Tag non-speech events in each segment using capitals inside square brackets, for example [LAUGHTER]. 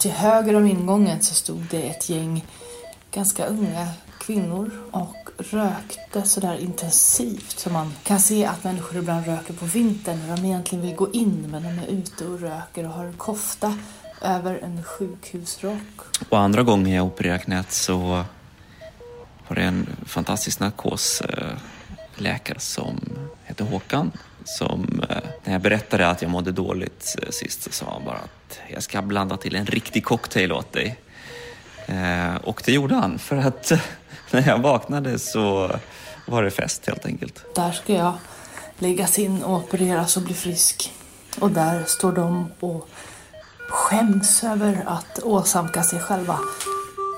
Till höger om ingången så stod det ett gäng ganska unga kvinnor och rökte sådär intensivt som man kan se att människor ibland röker på vintern när de egentligen vill gå in men de är ute och röker och har en kofta över en sjukhusrock. Och andra gången jag opererade knät så var det en fantastisk narkos eh, läkare som hette Håkan som eh, när jag berättade att jag mådde dåligt eh, sist så sa han bara att jag ska blanda till en riktig cocktail åt dig. Eh, och det gjorde han för att [LAUGHS] när jag vaknade så var det fest helt enkelt. Där ska jag läggas in och opereras och bli frisk. Och där står de och skäms över att åsamka sig själva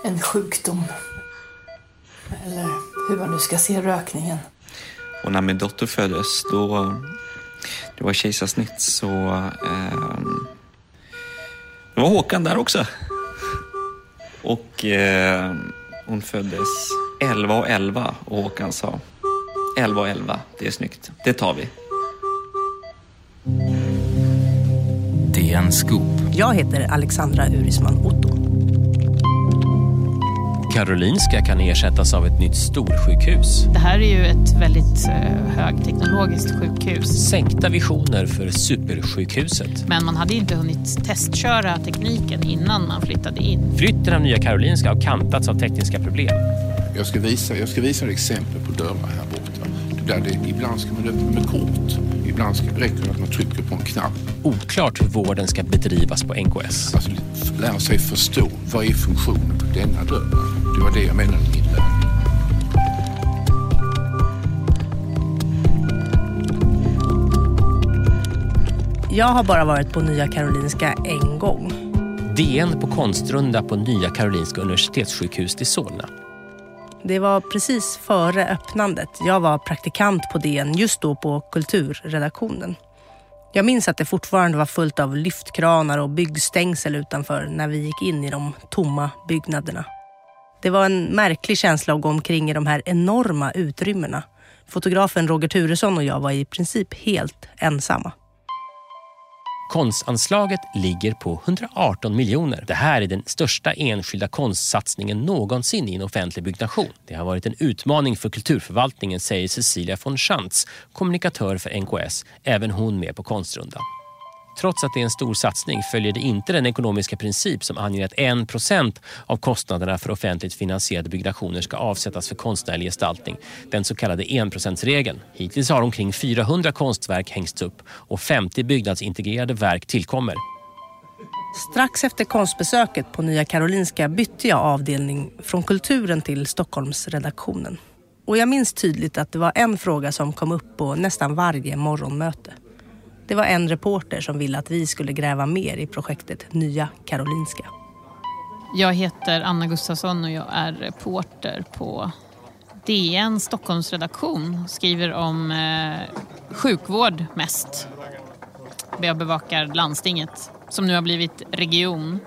en sjukdom. Eller hur man nu ska se rökningen. Och när min dotter föddes då det var kejsarsnitt så eh, det var Håkan där också. Och eh, hon föddes 11 och 11 och Håkan sa 11 och 11, det är snyggt, det tar vi. DN Scoop. Jag heter Alexandra Urisman. Karolinska kan ersättas av ett nytt storsjukhus. Det här är ju ett väldigt eh, högteknologiskt sjukhus. Sänkta visioner för supersjukhuset. Men man hade inte hunnit testköra tekniken innan man flyttade in. Flytten av Nya Karolinska har kantats av tekniska problem. Jag ska visa, jag ska visa ett exempel på dörrar här borta. Där det, ibland ska man öppna med kort. Ibland ska det räcka att man trycker på en knapp. Oklart hur vården ska bedrivas på NKS. Alltså lära sig förstå vad är funktionen på denna dörr. Det var det jag menade med inlärning. Jag har bara varit på Nya Karolinska en gång. DN på konstrunda på Nya Karolinska Universitetssjukhus i Solna. Det var precis före öppnandet. Jag var praktikant på DN just då på kulturredaktionen. Jag minns att det fortfarande var fullt av lyftkranar och byggstängsel utanför när vi gick in i de tomma byggnaderna. Det var en märklig känsla att gå omkring i de här enorma utrymmena. Fotografen Roger Turesson och jag var i princip helt ensamma. Konstanslaget ligger på 118 miljoner. Det här är den största enskilda konstsatsningen någonsin i en offentlig byggnation. Det har varit en utmaning för kulturförvaltningen, säger Cecilia von Schantz, kommunikatör för NKS, även hon med på Konstrundan. Trots att det är en stor satsning följer det inte den ekonomiska princip som anger att 1% av kostnaderna för offentligt finansierade byggnationer ska avsättas för konstnärlig gestaltning, den så kallade 1% Hittills har omkring 400 konstverk hängts upp och 50 byggnadsintegrerade verk tillkommer. Strax efter konstbesöket på Nya Karolinska bytte jag avdelning från kulturen till Stockholmsredaktionen. Och jag minns tydligt att det var en fråga som kom upp på nästan varje morgonmöte. Det var en reporter som ville att vi skulle gräva mer i projektet Nya Karolinska. Jag heter Anna Gustafsson och jag är reporter på DN Stockholmsredaktion. Skriver om eh, sjukvård mest. Jag bevakar landstinget som nu har blivit region.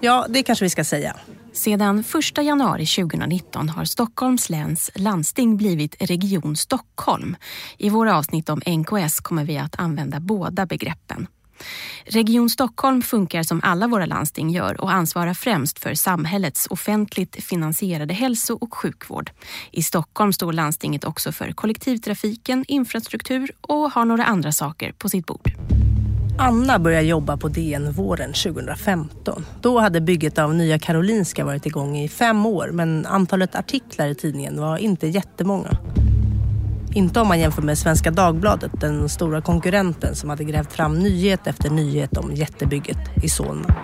Ja, det kanske vi ska säga. Sedan 1 januari 2019 har Stockholms läns landsting blivit Region Stockholm. I våra avsnitt om NKS kommer vi att använda båda begreppen. Region Stockholm funkar som alla våra landsting gör och ansvarar främst för samhällets offentligt finansierade hälso och sjukvård. I Stockholm står landstinget också för kollektivtrafiken, infrastruktur och har några andra saker på sitt bord. Anna började jobba på DN våren 2015. Då hade bygget av Nya Karolinska varit igång i fem år men antalet artiklar i tidningen var inte jättemånga. Inte om man jämför med Svenska Dagbladet, den stora konkurrenten som hade grävt fram nyhet efter nyhet om jättebygget i Solna.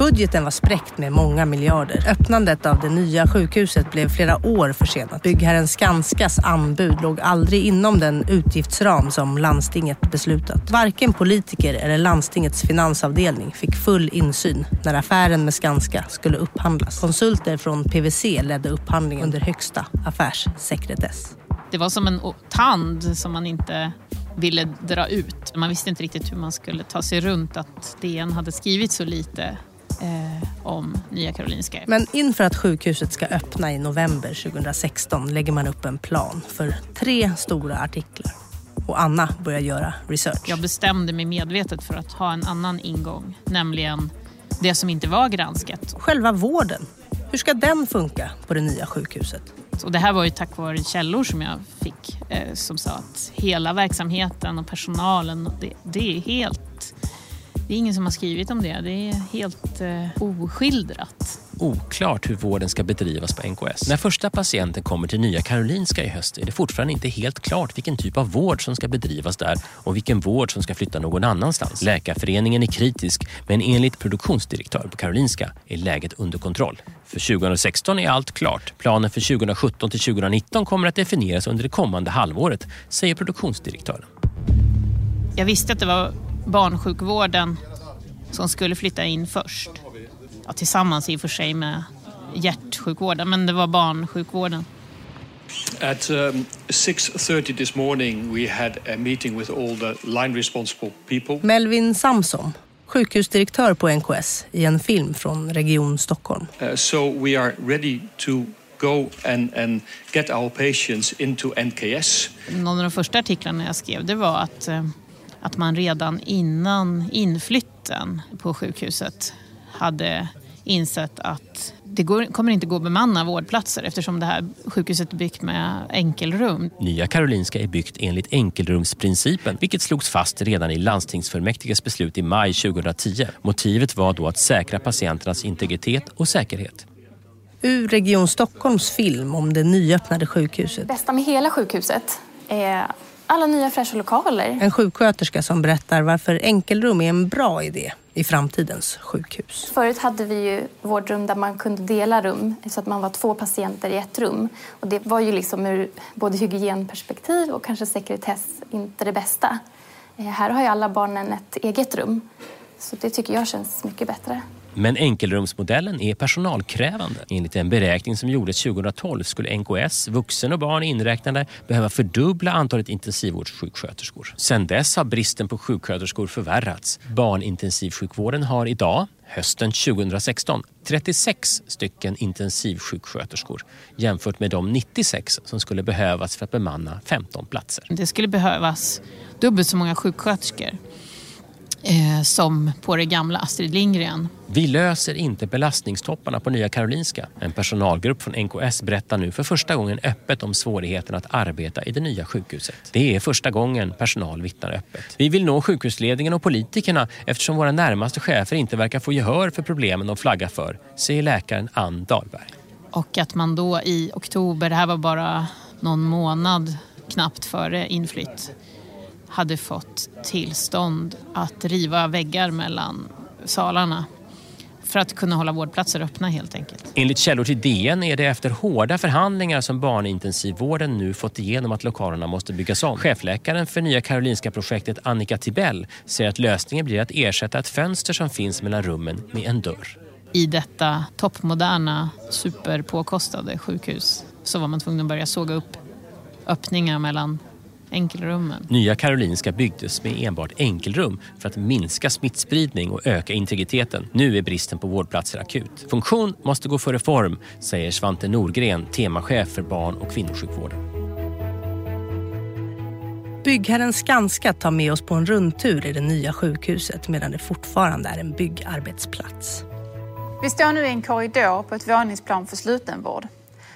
Budgeten var spräckt med många miljarder. Öppnandet av det nya sjukhuset blev flera år försenat. Byggherren Skanskas anbud låg aldrig inom den utgiftsram som landstinget beslutat. Varken politiker eller landstingets finansavdelning fick full insyn när affären med Skanska skulle upphandlas. Konsulter från PWC ledde upphandlingen under högsta affärssekretess. Det var som en tand som man inte ville dra ut. Man visste inte riktigt hur man skulle ta sig runt att DN hade skrivit så lite eh, om Nya Karolinska. Men inför att sjukhuset ska öppna i november 2016 lägger man upp en plan för tre stora artiklar. Och Anna börjar göra research. Jag bestämde mig medvetet för att ha en annan ingång, nämligen det som inte var granskat. Själva vården, hur ska den funka på det nya sjukhuset? Och det här var ju tack vare källor som jag fick eh, som sa att hela verksamheten och personalen, det, det är helt... Det är ingen som har skrivit om det. Det är helt eh, oskildrat oklart hur vården ska bedrivas på NKS. När första patienten kommer till Nya Karolinska i höst är det fortfarande inte helt klart vilken typ av vård som ska bedrivas där och vilken vård som ska flytta någon annanstans. Läkarföreningen är kritisk men enligt produktionsdirektör på Karolinska är läget under kontroll. För 2016 är allt klart. Planen för 2017 till 2019 kommer att definieras under det kommande halvåret, säger produktionsdirektören. Jag visste att det var barnsjukvården som skulle flytta in först ja, tillsammans i och för sig med hjärtsjukvården, men det var barnsjukvården. At um, 6.30 this morning we had a meeting with all the line responsible people. Melvin Samson, sjukhusdirektör på NKS i en film från Region Stockholm. Uh, so we are ready to go and, and get our patients into NKS. Någon av de första artiklarna jag skrev det var att, eh, att man redan innan inflytten på sjukhuset hade insett att det går, kommer inte gå att bemanna vårdplatser eftersom det här sjukhuset är byggt med enkelrum. Nya Karolinska är byggt enligt enkelrumsprincipen vilket slogs fast redan i landstingsfullmäktiges beslut i maj 2010. Motivet var då att säkra patienternas integritet och säkerhet. Ur Region Stockholms film om det nyöppnade sjukhuset. Det bästa med hela sjukhuset är alla nya fräscha lokaler. En sjuksköterska som berättar varför enkelrum är en bra idé i framtidens sjukhus. Förut hade vi ju vårdrum där man kunde dela rum så att man var två patienter i ett rum. Och det var ju liksom ur både hygienperspektiv och kanske sekretess inte det bästa. Eh, här har ju alla barnen ett eget rum. Så det tycker jag känns mycket bättre. Men enkelrumsmodellen är personalkrävande. Enligt en beräkning som gjordes 2012 skulle NKS, vuxen och barn inräknade, behöva fördubbla antalet intensivvårdssjuksköterskor. Sedan dess har bristen på sjuksköterskor förvärrats. Barnintensivsjukvården har idag hösten 2016 36 stycken intensivsjuksköterskor jämfört med de 96 som skulle behövas för att bemanna 15 platser. Det skulle behövas dubbelt så många sjuksköterskor eh, som på det gamla Astrid Lindgren. Vi löser inte belastningstopparna på Nya Karolinska. En personalgrupp från NKS berättar nu för första gången öppet om svårigheten att arbeta i det nya sjukhuset. Det är första gången personal vittnar öppet. Vi vill nå sjukhusledningen och politikerna eftersom våra närmaste chefer inte verkar få gehör för problemen de flaggar för, säger läkaren Ann Dahlberg. Och att man då i oktober, det här var bara någon månad knappt före inflytt, hade fått tillstånd att riva väggar mellan salarna för att kunna hålla vårdplatser öppna helt enkelt. Enligt källor till DN är det efter hårda förhandlingar som barnintensivvården nu fått igenom att lokalerna måste byggas om. Chefläkaren för Nya Karolinska-projektet Annika Tibell säger att lösningen blir att ersätta ett fönster som finns mellan rummen med en dörr. I detta toppmoderna, superpåkostade sjukhus så var man tvungen att börja såga upp öppningar mellan enkelrummen. Nya Karolinska byggdes med enbart enkelrum för att minska smittspridning och öka integriteten. Nu är bristen på vårdplatser akut. Funktion måste gå före form, säger Svante Norgren, temachef för barn och kvinnosjukvården. Byggherren Skanska tar med oss på en rundtur i det nya sjukhuset medan det fortfarande är en byggarbetsplats. Vi står nu i en korridor på ett våningsplan för slutenvård.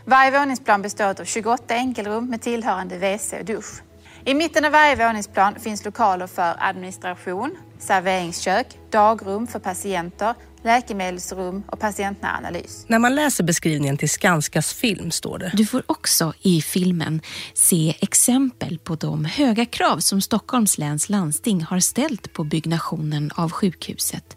Varje våningsplan består av 28 enkelrum med tillhörande WC och dusch. I mitten av varje våningsplan finns lokaler för administration, serveringskök, dagrum för patienter, läkemedelsrum och patientnära analys. När man läser beskrivningen till Skanskas film står det. Du får också i filmen se exempel på de höga krav som Stockholms läns landsting har ställt på byggnationen av sjukhuset.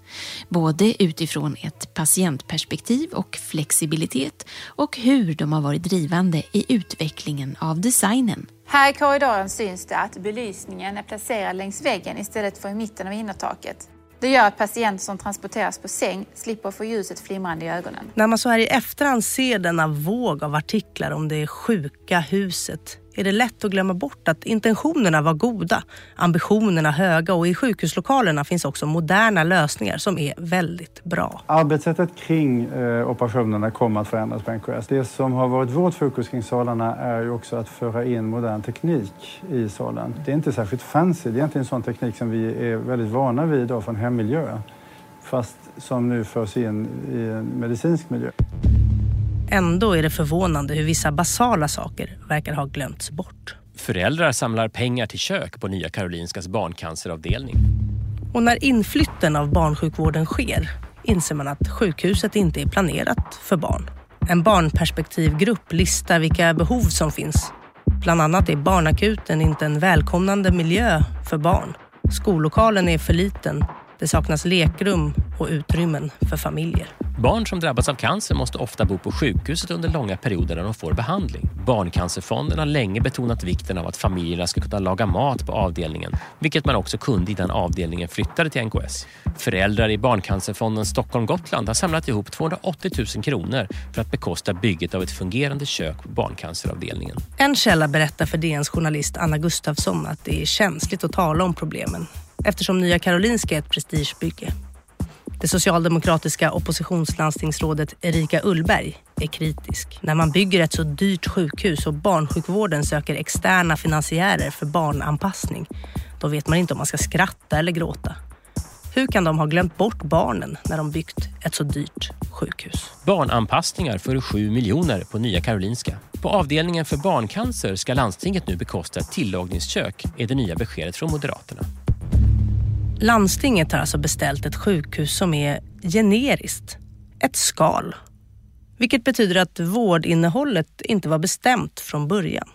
Både utifrån ett patientperspektiv och flexibilitet och hur de har varit drivande i utvecklingen av designen. Här i korridoren syns det att belysningen är placerad längs väggen istället för i mitten av innertaket. Det gör att patienter som transporteras på säng slipper få ljuset flimrande i ögonen. När man så här i efterhand ser denna våg av artiklar om det sjuka huset är det lätt att glömma bort att intentionerna var goda, ambitionerna höga och i sjukhuslokalerna finns också moderna lösningar som är väldigt bra. Arbetssättet kring eh, operationerna kommer att förändras på NKS. Det som har varit vårt fokus kring salarna är ju också att föra in modern teknik i salen. Det är inte särskilt fancy, det är egentligen en sån teknik som vi är väldigt vana vid idag från hemmiljö. fast som nu förs in i en medicinsk miljö. Ändå är det förvånande hur vissa basala saker verkar ha glömts bort. Föräldrar samlar pengar till kök på Nya Karolinskas barncanceravdelning. Och när inflytten av barnsjukvården sker inser man att sjukhuset inte är planerat för barn. En barnperspektivgrupp listar vilka behov som finns. Bland annat är barnakuten inte en välkomnande miljö för barn. Skollokalen är för liten det saknas lekrum och utrymmen för familjer. Barn som drabbats av cancer måste ofta bo på sjukhuset under långa perioder när de får behandling. Barncancerfonden har länge betonat vikten av att familjerna ska kunna laga mat på avdelningen, vilket man också kunde innan avdelningen flyttade till NKS. Föräldrar i Barncancerfonden Stockholm-Gotland har samlat ihop 280 000 kronor för att bekosta bygget av ett fungerande kök på barncanceravdelningen. En källa berättar för DNs journalist Anna Gustafsson att det är känsligt att tala om problemen eftersom Nya Karolinska är ett prestigebygge. Det socialdemokratiska oppositionslandstingsrådet Erika Ullberg är kritisk. När man bygger ett så dyrt sjukhus och barnsjukvården söker externa finansiärer för barnanpassning, då vet man inte om man ska skratta eller gråta. Hur kan de ha glömt bort barnen när de byggt ett så dyrt sjukhus? Barnanpassningar för 7 miljoner på Nya Karolinska. På avdelningen för barncancer ska landstinget nu bekosta ett tillagningskök, är det nya beskedet från Moderaterna. Landstinget har alltså beställt ett sjukhus som är generiskt. Ett skal. Vilket betyder att vårdinnehållet inte var bestämt från början.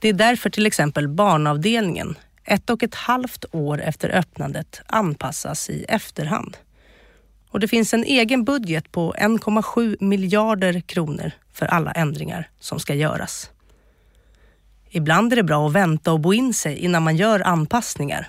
Det är därför till exempel barnavdelningen ett och ett halvt år efter öppnandet anpassas i efterhand. Och det finns en egen budget på 1,7 miljarder kronor för alla ändringar som ska göras. Ibland är det bra att vänta och bo in sig innan man gör anpassningar,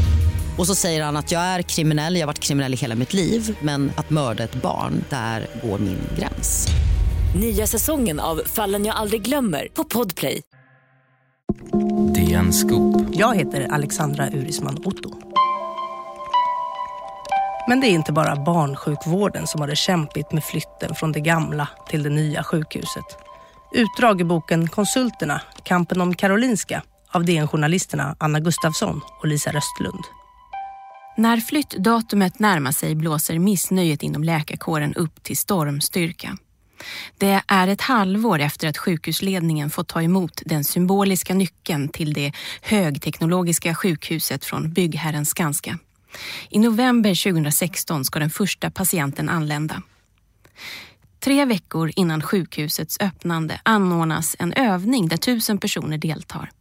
Och så säger han att jag är kriminell, jag har varit kriminell i hela mitt liv men att mörda ett barn, där går min gräns. Nya säsongen av Fallen jag aldrig glömmer på Podplay. DN Scoop. Jag heter Alexandra Urisman Otto. Men det är inte bara barnsjukvården som har det kämpigt med flytten från det gamla till det nya sjukhuset. Utdrag i boken Konsulterna, kampen om Karolinska av DN-journalisterna Anna Gustafsson och Lisa Röstlund. När flyttdatumet närmar sig blåser missnöjet inom läkarkåren upp till stormstyrka. Det är ett halvår efter att sjukhusledningen fått ta emot den symboliska nyckeln till det högteknologiska sjukhuset från byggherren Skanska. I november 2016 ska den första patienten anlända. Tre veckor innan sjukhusets öppnande anordnas en övning där tusen personer deltar.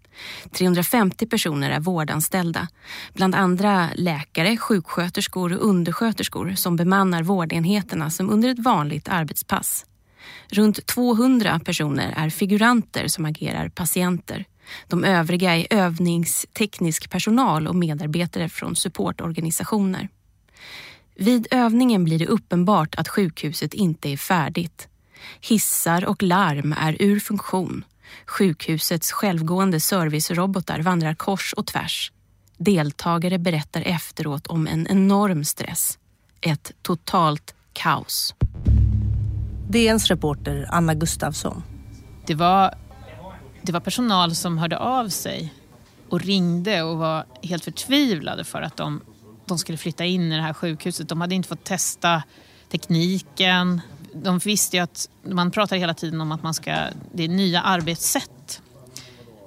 350 personer är vårdanställda, bland andra läkare, sjuksköterskor och undersköterskor som bemannar vårdenheterna som under ett vanligt arbetspass. Runt 200 personer är figuranter som agerar patienter. De övriga är övningsteknisk personal och medarbetare från supportorganisationer. Vid övningen blir det uppenbart att sjukhuset inte är färdigt. Hissar och larm är ur funktion. Sjukhusets självgående servicerobotar vandrar kors och tvärs. Deltagare berättar efteråt om en enorm stress. Ett totalt kaos. DNs reporter Anna Gustafsson. Det var det var personal som hörde av sig och ringde och var helt förtvivlade för att de, de skulle flytta in i det här sjukhuset. De hade inte fått testa tekniken. De visste ju att, man pratar hela tiden om att man ska, det är nya arbetssätt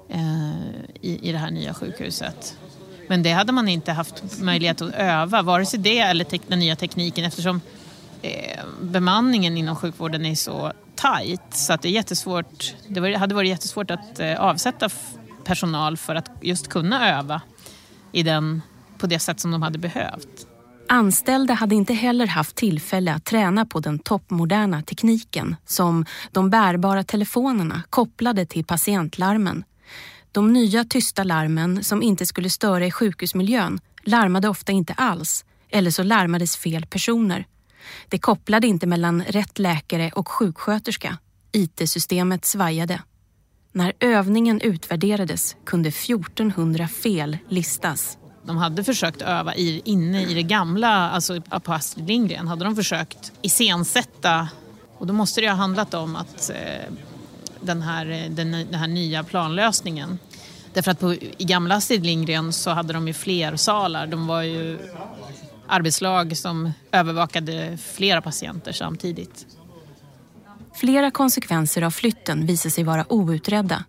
eh, i, i det här nya sjukhuset. Men det hade man inte haft möjlighet att öva, vare sig det eller den nya tekniken eftersom eh, bemanningen inom sjukvården är så tajt så att det är jättesvårt. Det var, hade varit jättesvårt att eh, avsätta personal för att just kunna öva i den, på det sätt som de hade behövt. Anställda hade inte heller haft tillfälle att träna på den toppmoderna tekniken som de bärbara telefonerna kopplade till patientlarmen. De nya tysta larmen som inte skulle störa i sjukhusmiljön larmade ofta inte alls eller så larmades fel personer. Det kopplade inte mellan rätt läkare och sjuksköterska. IT-systemet svajade. När övningen utvärderades kunde 1400 fel listas. De hade försökt öva i, inne i det gamla, alltså på Astrid Lindgren, hade de försökt iscensätta och då måste det ha handlat om att eh, den, här, eh, den, den här nya planlösningen Därför att på, i gamla Astrid Lindgren så hade de ju fler salar. De var ju arbetslag som övervakade flera patienter samtidigt. Flera konsekvenser av flytten visar sig vara outredda.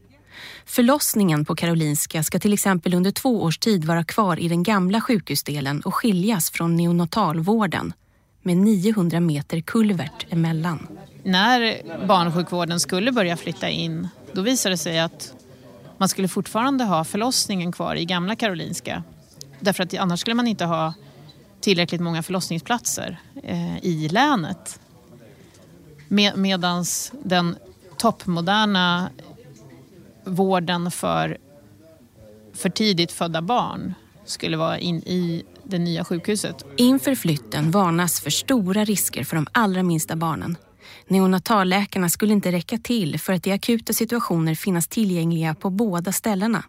Förlossningen på Karolinska ska till exempel under två års tid vara kvar i den gamla sjukhusdelen och skiljas från neonatalvården med 900 meter kulvert emellan. När barnsjukvården skulle börja flytta in då visade det sig att man skulle fortfarande ha förlossningen kvar i gamla Karolinska. Därför att annars skulle man inte ha tillräckligt många förlossningsplatser eh, i länet. Med, Medan den toppmoderna vården för för tidigt födda barn skulle vara in i det nya sjukhuset. Inför flytten varnas för stora risker för de allra minsta barnen. Neonatalläkarna skulle inte räcka till för att i akuta situationer finnas tillgängliga på båda ställena.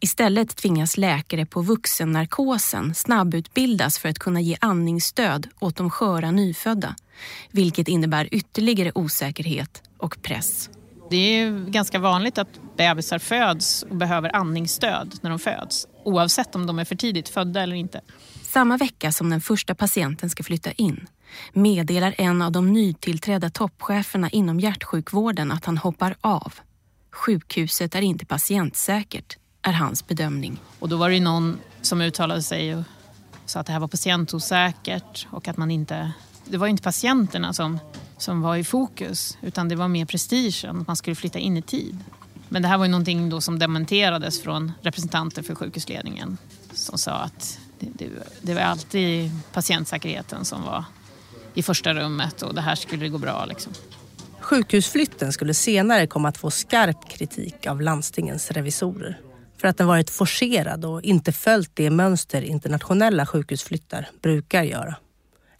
Istället tvingas läkare på vuxennarkosen snabbutbildas för att kunna ge andningsstöd åt de sköra nyfödda, vilket innebär ytterligare osäkerhet och press. Det är ganska vanligt att bebisar föds och behöver andningsstöd när de föds, oavsett om de är för tidigt födda eller inte. Samma vecka som den första patienten ska flytta in meddelar en av de nytillträdda toppcheferna inom hjärtsjukvården att han hoppar av. Sjukhuset är inte patientsäkert, är hans bedömning. Och då var det någon som uttalade sig och sa att det här var patientosäkert och att man inte... Det var inte patienterna som, som var i fokus utan det var mer prestigen, att man skulle flytta in i tid. Men det här var ju någonting då som dementerades från representanter för sjukhusledningen som sa att det, det, det var alltid patientsäkerheten som var i första rummet och det här skulle gå bra. Liksom. Sjukhusflytten skulle senare komma att få skarp kritik av landstingens revisorer för att den varit forcerad och inte följt det mönster internationella sjukhusflyttar brukar göra.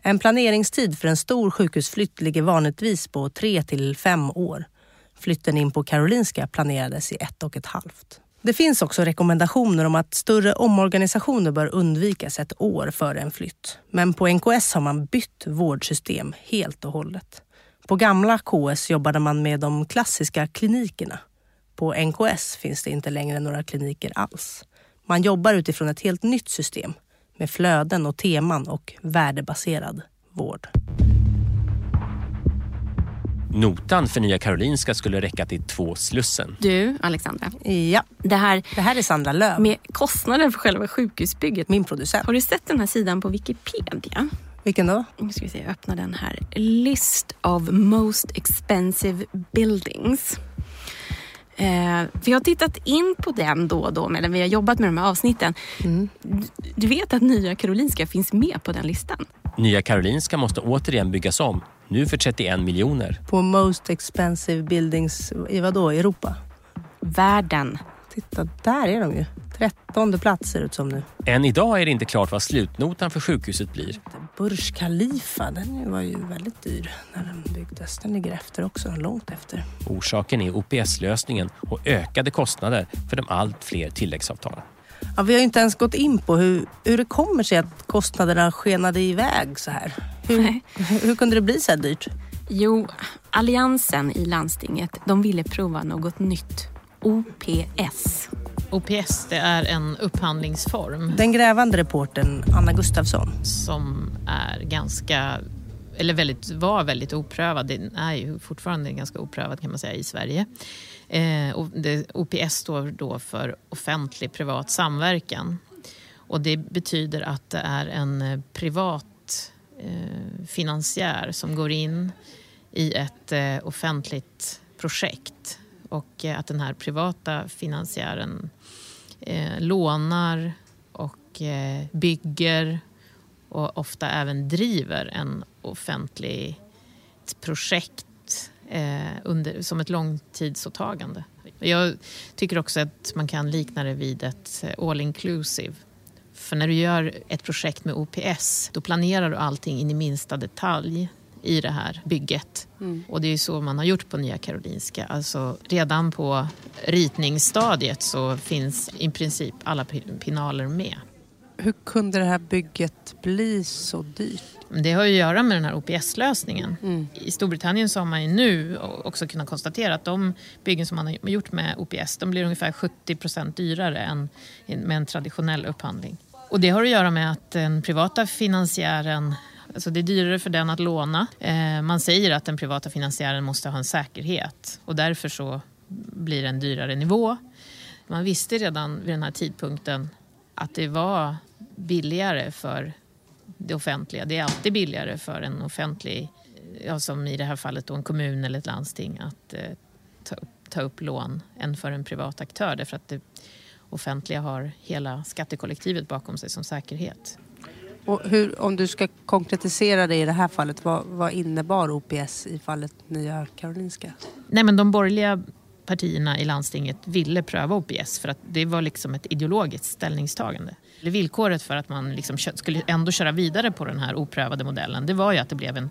En planeringstid för en stor sjukhusflytt ligger vanligtvis på tre till fem år. Flytten in på Karolinska planerades i ett och ett halvt. Det finns också rekommendationer om att större omorganisationer bör undvikas ett år före en flytt. Men på NKS har man bytt vårdsystem helt och hållet. På gamla KS jobbade man med de klassiska klinikerna. På NKS finns det inte längre några kliniker alls. Man jobbar utifrån ett helt nytt system med flöden och teman och värdebaserad vård. Notan för Nya Karolinska skulle räcka till två Slussen. Du, Alexandra. Ja, det här, det här är Sandra Löv. Med kostnaden för själva sjukhusbygget. Min producent. Har du sett den här sidan på Wikipedia? Vilken då? Nu ska vi se, öppna den här. List of most expensive buildings. Eh, vi har tittat in på den då och då medan vi har jobbat med de här avsnitten. Mm. Du vet att Nya Karolinska finns med på den listan? Nya Karolinska måste återigen byggas om nu för 31 miljoner. På Most Expensive Buildings i vadå, Europa? Världen. Titta, där är de ju. Trettonde plats ser det ut som nu. Än idag är det inte klart vad slutnotan för sjukhuset blir. Burj Khalifa, den var ju väldigt dyr när den byggdes. Den ligger efter också, långt efter. Orsaken är OPS-lösningen och ökade kostnader för de allt fler tilläggsavtalen. Ja, vi har inte ens gått in på hur, hur det kommer sig att kostnaderna skenade iväg så här. Hur, [LAUGHS] hur kunde det bli så här dyrt? Jo, Alliansen i landstinget de ville prova något nytt. OPS. OPS det är en upphandlingsform. Den grävande reporten Anna Gustafsson. Som är ganska, eller väldigt, var väldigt oprövad. Den är ju fortfarande ganska oprövad kan man säga i Sverige. Eh, och det, OPS står då för offentlig privat samverkan. Och det betyder att det är en eh, privat eh, finansiär som går in i ett eh, offentligt projekt och eh, att den här privata finansiären eh, lånar och eh, bygger och ofta även driver en offentligt projekt eh, under, som ett långtidsåtagande. Jag tycker också att man kan likna det vid ett eh, all inclusive För när du gör ett projekt med OPS, då planerar du allting in i minsta detalj i det här bygget. Mm. Och det är så man har gjort på Nya Karolinska. Alltså redan på ritningsstadiet så finns i princip alla pinaler med. Hur kunde det här bygget bli så dyrt? Det har ju att göra med den här OPS-lösningen. Mm. I Storbritannien så har man ju nu också kunnat konstatera att de byggen som man har gjort med OPS de blir ungefär 70 procent dyrare än med en traditionell upphandling. Och det har att göra med att den privata finansiären Alltså det är dyrare för den att låna. Eh, man säger att den privata finansiären måste ha en säkerhet och därför så blir det en dyrare nivå. Man visste redan vid den här tidpunkten att det var billigare för det offentliga. Det är alltid billigare för en offentlig, ja, som i det här fallet då en kommun eller ett landsting, att eh, ta, ta upp lån än för en privat aktör därför att det offentliga har hela skattekollektivet bakom sig som säkerhet. Och hur, om du ska konkretisera det i det här fallet, vad, vad innebar OPS i fallet Nya Karolinska? Nej, men de borgerliga partierna i landstinget ville pröva OPS för att det var liksom ett ideologiskt ställningstagande. Villkoret för att man liksom skulle ändå köra vidare på den här oprövade modellen det var ju att det blev en,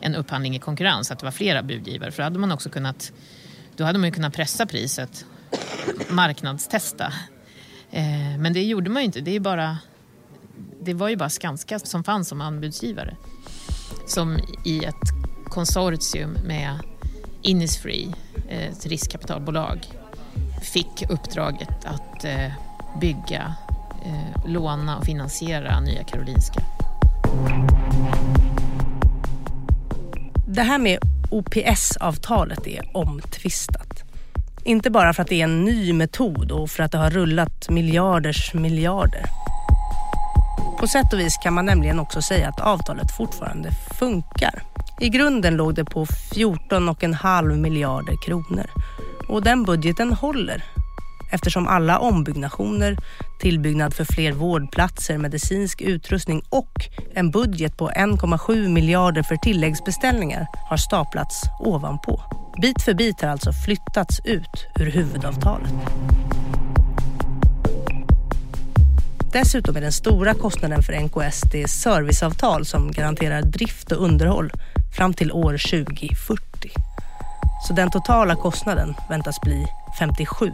en upphandling i konkurrens, att det var flera budgivare. För då hade man också kunnat, då hade man kunnat pressa priset, marknadstesta. Eh, men det gjorde man ju inte. Det, är bara, det var ju bara Skanska som fanns som anbudsgivare. Som i ett konsortium med Innisfree, eh, ett riskkapitalbolag, fick uppdraget att eh, bygga eh, låna och finansiera Nya Karolinska. Det här med OPS-avtalet är omtvistat. Inte bara för att det är en ny metod och för att det har rullat miljarders miljarder. På sätt och vis kan man nämligen också säga att avtalet fortfarande funkar. I grunden låg det på 14,5 miljarder kronor och den budgeten håller eftersom alla ombyggnationer, tillbyggnad för fler vårdplatser, medicinsk utrustning och en budget på 1,7 miljarder för tilläggsbeställningar har staplats ovanpå. Bit för bit har alltså flyttats ut ur huvudavtalet. Dessutom är den stora kostnaden för NKS det serviceavtal som garanterar drift och underhåll fram till år 2040. Så den totala kostnaden väntas bli 57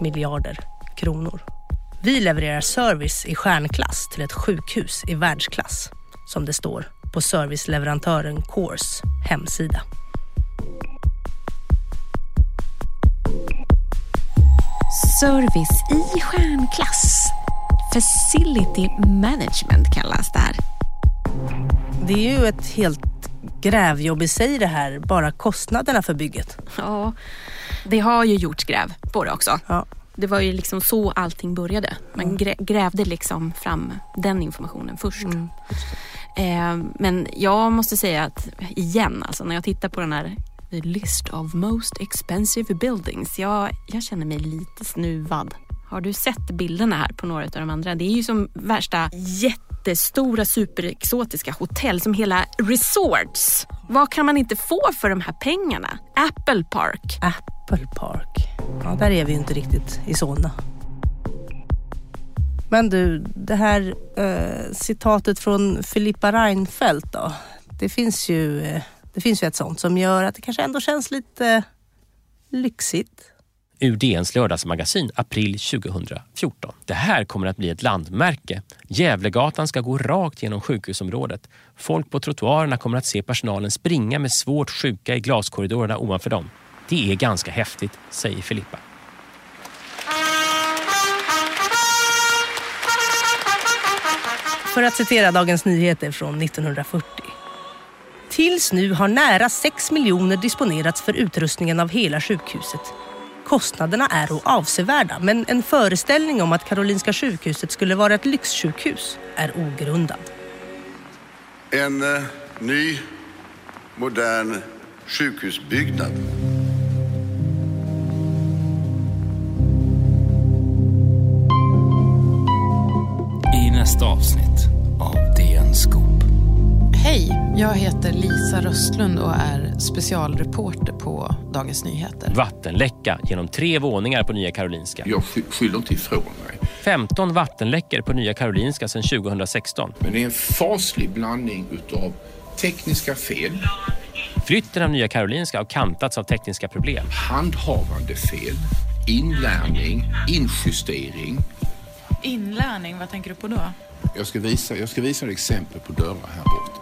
miljarder kronor. Vi levererar service i stjärnklass till ett sjukhus i världsklass, som det står på serviceleverantören Cours hemsida. Service i stjärnklass. Facility management kallas det här. Det är ju ett helt grävjobb i sig det här, bara kostnaderna för bygget. Ja, det har ju gjorts gräv på det också. Ja. Det var ju liksom så allting började. Man grävde liksom fram den informationen först. Mm. Eh, men jag måste säga att igen, alltså när jag tittar på den här list of most expensive buildings. Jag, jag känner mig lite snuvad. Har du sett bilderna här på några av de andra? Det är ju som värsta jättestora superexotiska hotell som hela resorts. Vad kan man inte få för de här pengarna? Apple Park. Apple Park. Ja, där är vi ju inte riktigt i Solna. Men du, det här eh, citatet från Filippa Reinfeldt då. Det finns, ju, eh, det finns ju ett sånt som gör att det kanske ändå känns lite eh, lyxigt ur DNs lördagsmagasin april 2014. Det här kommer att bli ett landmärke. Gävlegatan ska gå rakt genom sjukhusområdet. Folk på trottoarerna kommer att se personalen springa med svårt sjuka i glaskorridorerna ovanför dem. Det är ganska häftigt, säger Filippa. För att citera Dagens Nyheter från 1940. Tills nu har nära 6 miljoner disponerats för utrustningen av hela sjukhuset. Kostnaderna är avsevärda men en föreställning om att Karolinska sjukhuset skulle vara ett lyxsjukhus är ogrundad. En eh, ny, modern sjukhusbyggnad i nästa avsnitt. Hej, jag heter Lisa Röstlund och är specialreporter på Dagens Nyheter. Vattenläcka genom tre våningar på Nya Karolinska. Jag skyller inte ifrån mig. 15 vattenläckor på Nya Karolinska sedan 2016. Men det är en faslig blandning utav tekniska fel, Flytten av Nya Karolinska har kantats av tekniska problem. handhavande fel, inlärning, injustering. Inlärning, vad tänker du på då? Jag ska visa, jag ska visa dig exempel på dörrar här borta.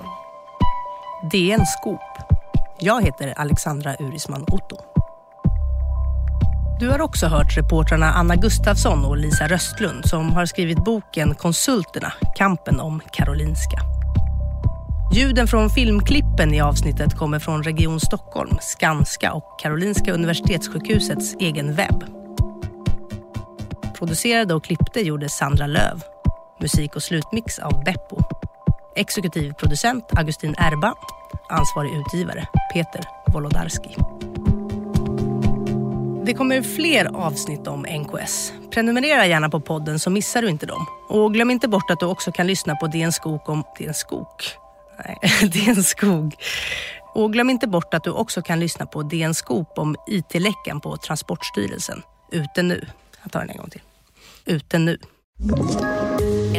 DN Scoop. Jag heter Alexandra Urisman Otto. Du har också hört reportrarna Anna Gustafsson och Lisa Röstlund som har skrivit boken Konsulterna, kampen om Karolinska. Ljuden från filmklippen i avsnittet kommer från Region Stockholm, Skanska och Karolinska Universitetssjukhusets egen webb. Producerade och klippte gjorde Sandra Löv. Musik och slutmix av Beppo. Exekutiv producent Augustin Erba. Ansvarig utgivare Peter Wolodarski. Det kommer fler avsnitt om NKS. Prenumerera gärna på podden så missar du inte dem. Och glöm inte bort att du också kan lyssna på DN Skog om... DN Skog? Nej, [LAUGHS] DN Skog. Och glöm inte bort att du också kan lyssna på DN Skog om IT-läckan på Transportstyrelsen. Ute nu. Jag tar den en gång till. Ute nu.